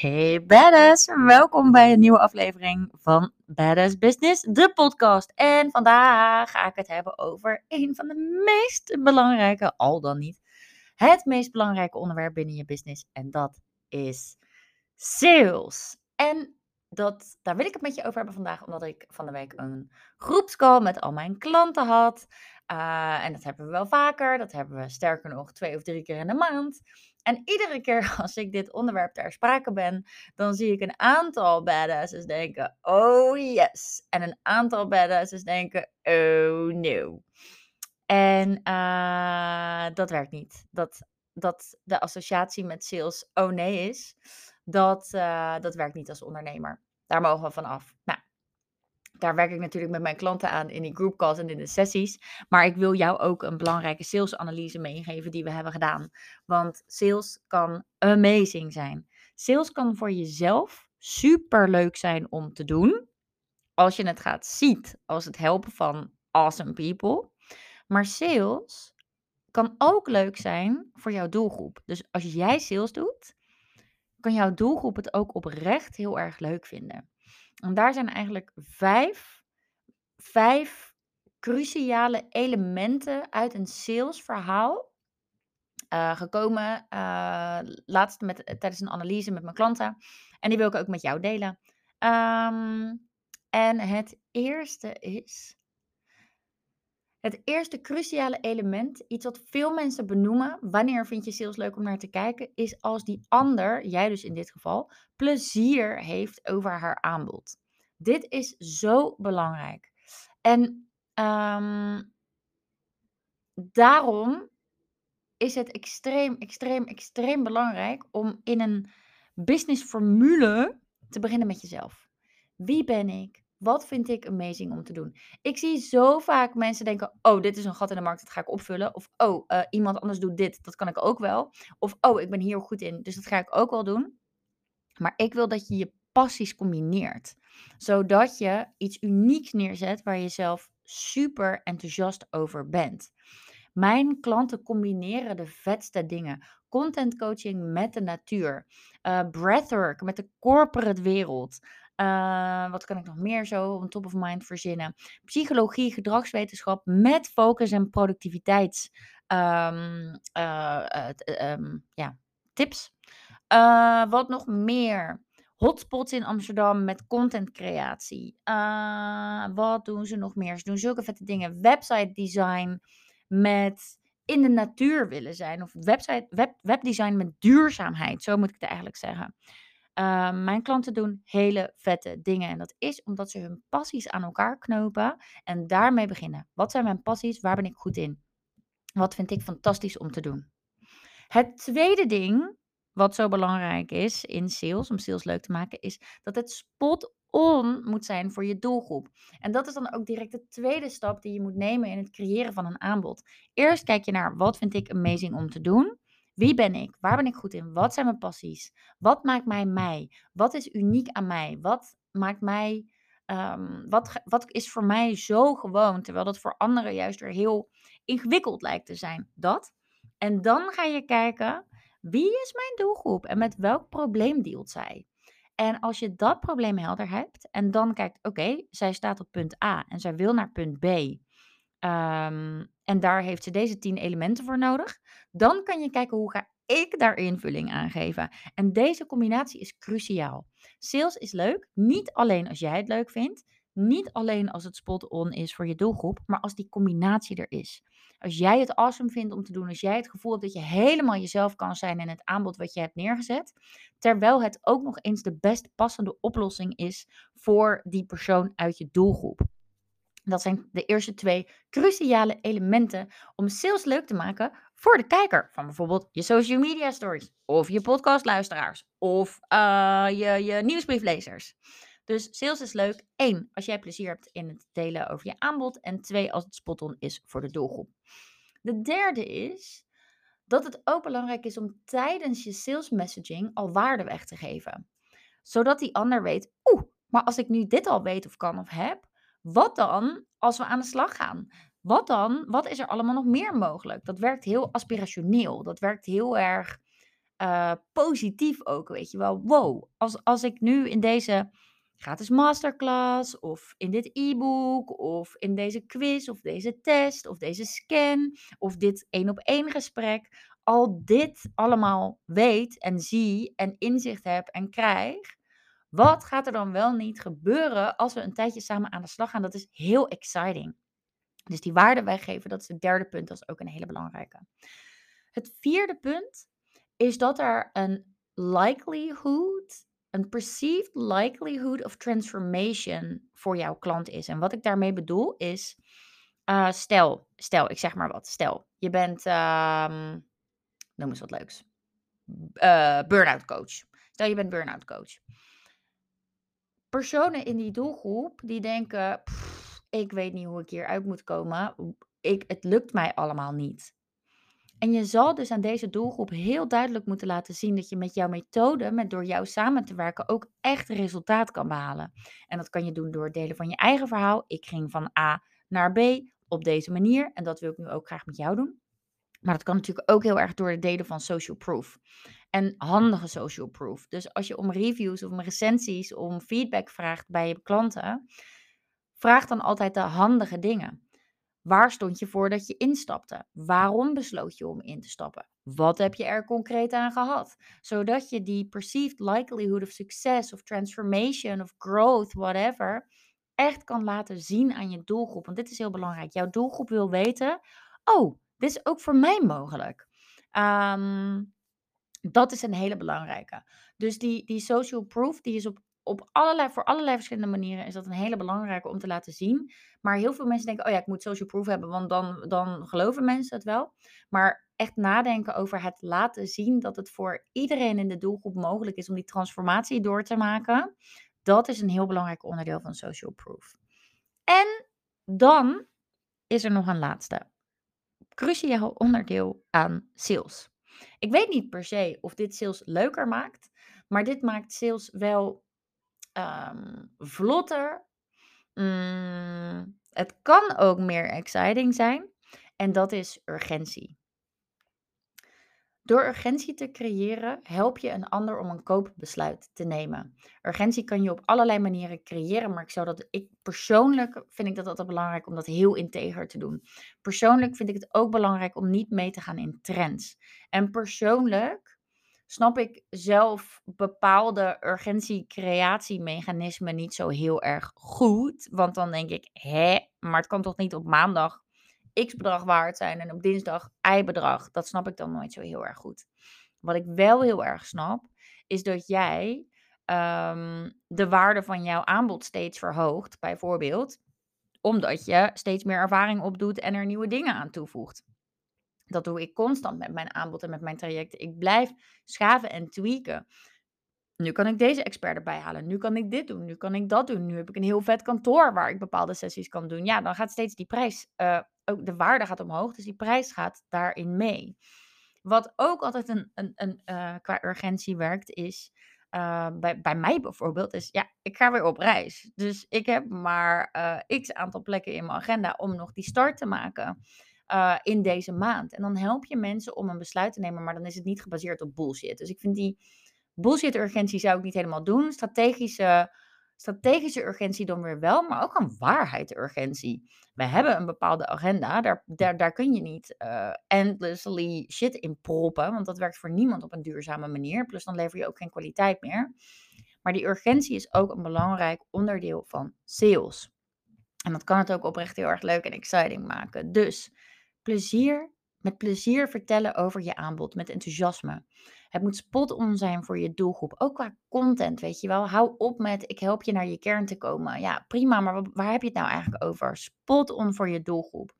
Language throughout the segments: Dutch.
Hey badass, welkom bij een nieuwe aflevering van Badass Business, de podcast. En vandaag ga ik het hebben over een van de meest belangrijke, al dan niet, het meest belangrijke onderwerp binnen je business. En dat is sales. En dat, daar wil ik het met je over hebben vandaag, omdat ik van de week een groepscall met al mijn klanten had. Uh, en dat hebben we wel vaker, dat hebben we sterker nog twee of drie keer in de maand. En iedere keer als ik dit onderwerp ter sprake ben, dan zie ik een aantal badasses denken, oh yes. En een aantal badasses denken, oh no. En uh, dat werkt niet. Dat, dat de associatie met sales oh nee is, dat, uh, dat werkt niet als ondernemer. Daar mogen we van af. Nou, daar werk ik natuurlijk met mijn klanten aan in die groupcalls en in de sessies. Maar ik wil jou ook een belangrijke salesanalyse meegeven die we hebben gedaan. Want sales kan amazing zijn. Sales kan voor jezelf super leuk zijn om te doen. Als je het gaat ziet als het helpen van awesome people. Maar sales kan ook leuk zijn voor jouw doelgroep. Dus als jij sales doet, kan jouw doelgroep het ook oprecht heel erg leuk vinden. En daar zijn eigenlijk vijf, vijf cruciale elementen uit een salesverhaal uh, gekomen. Uh, laatst met, tijdens een analyse met mijn klanten. En die wil ik ook met jou delen. Um, en het eerste is. Het eerste cruciale element, iets wat veel mensen benoemen, wanneer vind je sales leuk om naar te kijken, is als die ander, jij dus in dit geval, plezier heeft over haar aanbod. Dit is zo belangrijk. En um, daarom is het extreem, extreem, extreem belangrijk om in een businessformule te beginnen met jezelf. Wie ben ik? Wat vind ik amazing om te doen? Ik zie zo vaak mensen denken: Oh, dit is een gat in de markt, dat ga ik opvullen. Of Oh, uh, iemand anders doet dit, dat kan ik ook wel. Of Oh, ik ben hier goed in, dus dat ga ik ook wel doen. Maar ik wil dat je je passies combineert, zodat je iets unieks neerzet waar je zelf super enthousiast over bent. Mijn klanten combineren de vetste dingen. Content coaching met de natuur. Uh, breathwork met de corporate wereld. Uh, wat kan ik nog meer zo on top of mind verzinnen? Psychologie, gedragswetenschap met focus en productiviteits um, uh, um, ja, tips. wat nog meer? Hotspots in Amsterdam met contentcreatie. wat doen ze nog meer? Ze doen zulke vette dingen. Website design met in de natuur willen zijn. Of website, web, webdesign met duurzaamheid. Zo moet ik het eigenlijk zeggen. Uh, mijn klanten doen hele vette dingen. En dat is omdat ze hun passies aan elkaar knopen en daarmee beginnen. Wat zijn mijn passies? Waar ben ik goed in? Wat vind ik fantastisch om te doen? Het tweede ding, wat zo belangrijk is in sales, om sales leuk te maken, is dat het spot on moet zijn voor je doelgroep. En dat is dan ook direct de tweede stap die je moet nemen in het creëren van een aanbod. Eerst kijk je naar wat vind ik amazing om te doen. Wie ben ik? Waar ben ik goed in? Wat zijn mijn passies? Wat maakt mij mij? Wat is uniek aan mij? Wat maakt mij. Um, wat, wat is voor mij zo gewoon, terwijl dat voor anderen juist weer heel ingewikkeld lijkt te zijn? Dat. En dan ga je kijken, wie is mijn doelgroep en met welk probleem dealt zij? En als je dat probleem helder hebt en dan kijkt, oké, zij staat op punt A en zij wil naar punt B. Um, en daar heeft ze deze tien elementen voor nodig. Dan kan je kijken hoe ga ik daar invulling aan geven. En deze combinatie is cruciaal. Sales is leuk, niet alleen als jij het leuk vindt, niet alleen als het spot on is voor je doelgroep, maar als die combinatie er is. Als jij het awesome vindt om te doen, als jij het gevoel hebt dat je helemaal jezelf kan zijn in het aanbod wat je hebt neergezet, terwijl het ook nog eens de best passende oplossing is voor die persoon uit je doelgroep. Dat zijn de eerste twee cruciale elementen om sales leuk te maken voor de kijker. Van bijvoorbeeld je social media stories, of je podcastluisteraars, of uh, je, je nieuwsbrieflezers. Dus sales is leuk. Eén, als jij plezier hebt in het delen over je aanbod. En twee, als het spot-on is voor de doelgroep. De derde is dat het ook belangrijk is om tijdens je sales messaging al waarde weg te geven. Zodat die ander weet, oeh, maar als ik nu dit al weet of kan of heb, wat dan als we aan de slag gaan? Wat dan? Wat is er allemaal nog meer mogelijk? Dat werkt heel aspirationeel. Dat werkt heel erg uh, positief ook, weet je wel. Wow, als, als ik nu in deze gratis masterclass of in dit e-book of in deze quiz of deze test of deze scan of dit één op één gesprek al dit allemaal weet en zie en inzicht heb en krijg, wat gaat er dan wel niet gebeuren als we een tijdje samen aan de slag gaan? Dat is heel exciting. Dus die waarde weggeven, dat is het derde punt, dat is ook een hele belangrijke. Het vierde punt is dat er een likelihood, een perceived likelihood of transformation voor jouw klant is. En wat ik daarmee bedoel is, uh, stel, stel, ik zeg maar wat, stel, je bent, um, noem eens wat leuks, uh, burn-out coach. Stel, je bent burn-out coach. Personen in die doelgroep die denken, ik weet niet hoe ik hier uit moet komen, ik, het lukt mij allemaal niet. En je zal dus aan deze doelgroep heel duidelijk moeten laten zien dat je met jouw methode, met door jou samen te werken, ook echt resultaat kan behalen. En dat kan je doen door het delen van je eigen verhaal. Ik ging van A naar B op deze manier en dat wil ik nu ook graag met jou doen. Maar dat kan natuurlijk ook heel erg door het delen van social proof. En handige social proof. Dus als je om reviews of om recensies, om feedback vraagt bij je klanten, vraag dan altijd de handige dingen. Waar stond je voor dat je instapte? Waarom besloot je om in te stappen? Wat heb je er concreet aan gehad? Zodat je die perceived likelihood of success of transformation of growth, whatever, echt kan laten zien aan je doelgroep. Want dit is heel belangrijk. Jouw doelgroep wil weten: oh, dit is ook voor mij mogelijk. Ehm, dat is een hele belangrijke. Dus die, die social proof, die is op op allerlei, voor allerlei verschillende manieren is dat een hele belangrijke om te laten zien. Maar heel veel mensen denken, oh ja, ik moet social proof hebben, want dan, dan geloven mensen het wel. Maar echt nadenken over het laten zien dat het voor iedereen in de doelgroep mogelijk is om die transformatie door te maken. Dat is een heel belangrijk onderdeel van social proof. En dan is er nog een laatste cruciaal onderdeel aan sales. Ik weet niet per se of dit sales leuker maakt, maar dit maakt sales wel um, vlotter. Mm, het kan ook meer exciting zijn. En dat is urgentie. Door urgentie te creëren help je een ander om een koopbesluit te nemen. Urgentie kan je op allerlei manieren creëren, maar ik zou dat ik persoonlijk vind ik dat altijd belangrijk om dat heel integer te doen. Persoonlijk vind ik het ook belangrijk om niet mee te gaan in trends. En persoonlijk snap ik zelf bepaalde urgentie-creatiemechanismen niet zo heel erg goed. Want dan denk ik, hè, maar het kan toch niet op maandag x bedrag waard zijn en op dinsdag y bedrag. Dat snap ik dan nooit zo heel erg goed. Wat ik wel heel erg snap, is dat jij um, de waarde van jouw aanbod steeds verhoogt, bijvoorbeeld omdat je steeds meer ervaring opdoet en er nieuwe dingen aan toevoegt. Dat doe ik constant met mijn aanbod en met mijn trajecten. Ik blijf schaven en tweaken. Nu kan ik deze expert erbij halen. Nu kan ik dit doen. Nu kan ik dat doen. Nu heb ik een heel vet kantoor waar ik bepaalde sessies kan doen. Ja, dan gaat steeds die prijs, uh, ook de waarde gaat omhoog. Dus die prijs gaat daarin mee. Wat ook altijd een, een, een uh, qua urgentie werkt, is uh, bij, bij mij bijvoorbeeld, is ja, ik ga weer op reis. Dus ik heb maar x aantal plekken in mijn agenda om nog die start te maken. In deze maand. En dan help je mensen om een besluit te nemen, maar dan is het niet gebaseerd op bullshit. Dus ik vind die bullshit-urgentie zou ik niet helemaal doen. Strategische, strategische urgentie dan weer wel, maar ook een waarheid-urgentie. We hebben een bepaalde agenda, daar, daar, daar kun je niet uh, endlessly shit in proppen, want dat werkt voor niemand op een duurzame manier. Plus dan lever je ook geen kwaliteit meer. Maar die urgentie is ook een belangrijk onderdeel van sales. En dat kan het ook oprecht heel erg leuk en exciting maken. Dus plezier, met plezier vertellen over je aanbod, met enthousiasme. Het moet spot on zijn voor je doelgroep. Ook qua content, weet je wel. Hou op met ik help je naar je kern te komen. Ja, prima, maar waar heb je het nou eigenlijk over? Spot on voor je doelgroep.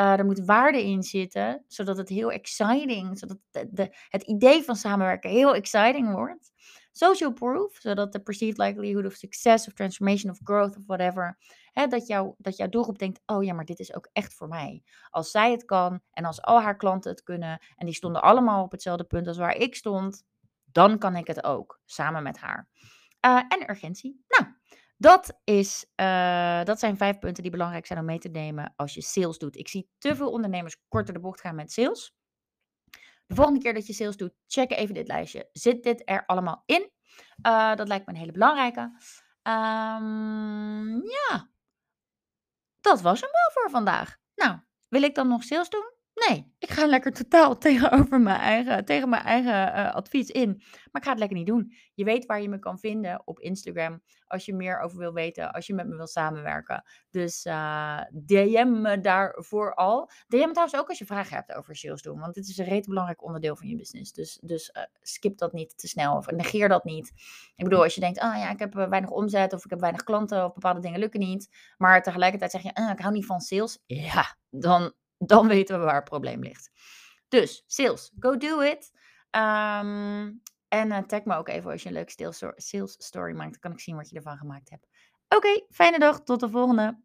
Uh, er moet waarde in zitten, zodat het heel exciting, zodat de, het idee van samenwerken heel exciting wordt. Social proof, zodat de perceived likelihood of success of transformation of growth of whatever, hè, dat, jou, dat jouw doelgroep denkt, oh ja, maar dit is ook echt voor mij. Als zij het kan en als al haar klanten het kunnen en die stonden allemaal op hetzelfde punt als waar ik stond, dan kan ik het ook, samen met haar. Uh, en urgentie. Nou, dat, is, uh, dat zijn vijf punten die belangrijk zijn om mee te nemen als je sales doet. Ik zie te veel ondernemers korter de bocht gaan met sales. De volgende keer dat je sales doet, check even dit lijstje. Zit dit er allemaal in? Uh, dat lijkt me een hele belangrijke. Um, ja, dat was hem wel voor vandaag. Nou, wil ik dan nog sales doen? Nee, ik ga lekker totaal tegenover mijn eigen, tegen mijn eigen uh, advies in. Maar ik ga het lekker niet doen. Je weet waar je me kan vinden op Instagram. Als je meer over wil weten, als je met me wil samenwerken. Dus uh, DM me daar vooral. DM trouwens ook als je vragen hebt over sales doen. Want dit is een reet belangrijk onderdeel van je business. Dus, dus uh, skip dat niet te snel of negeer dat niet. Ik bedoel, als je denkt, ah ja, ik heb weinig omzet of ik heb weinig klanten of bepaalde dingen lukken niet. Maar tegelijkertijd zeg je, ah, ik hou niet van sales. Ja, dan dan weten we waar het probleem ligt. Dus, sales, go do it. Um, en uh, tag me ook even als je een leuke sales story maakt. Dan kan ik zien wat je ervan gemaakt hebt. Oké, fijne dag. Tot de volgende.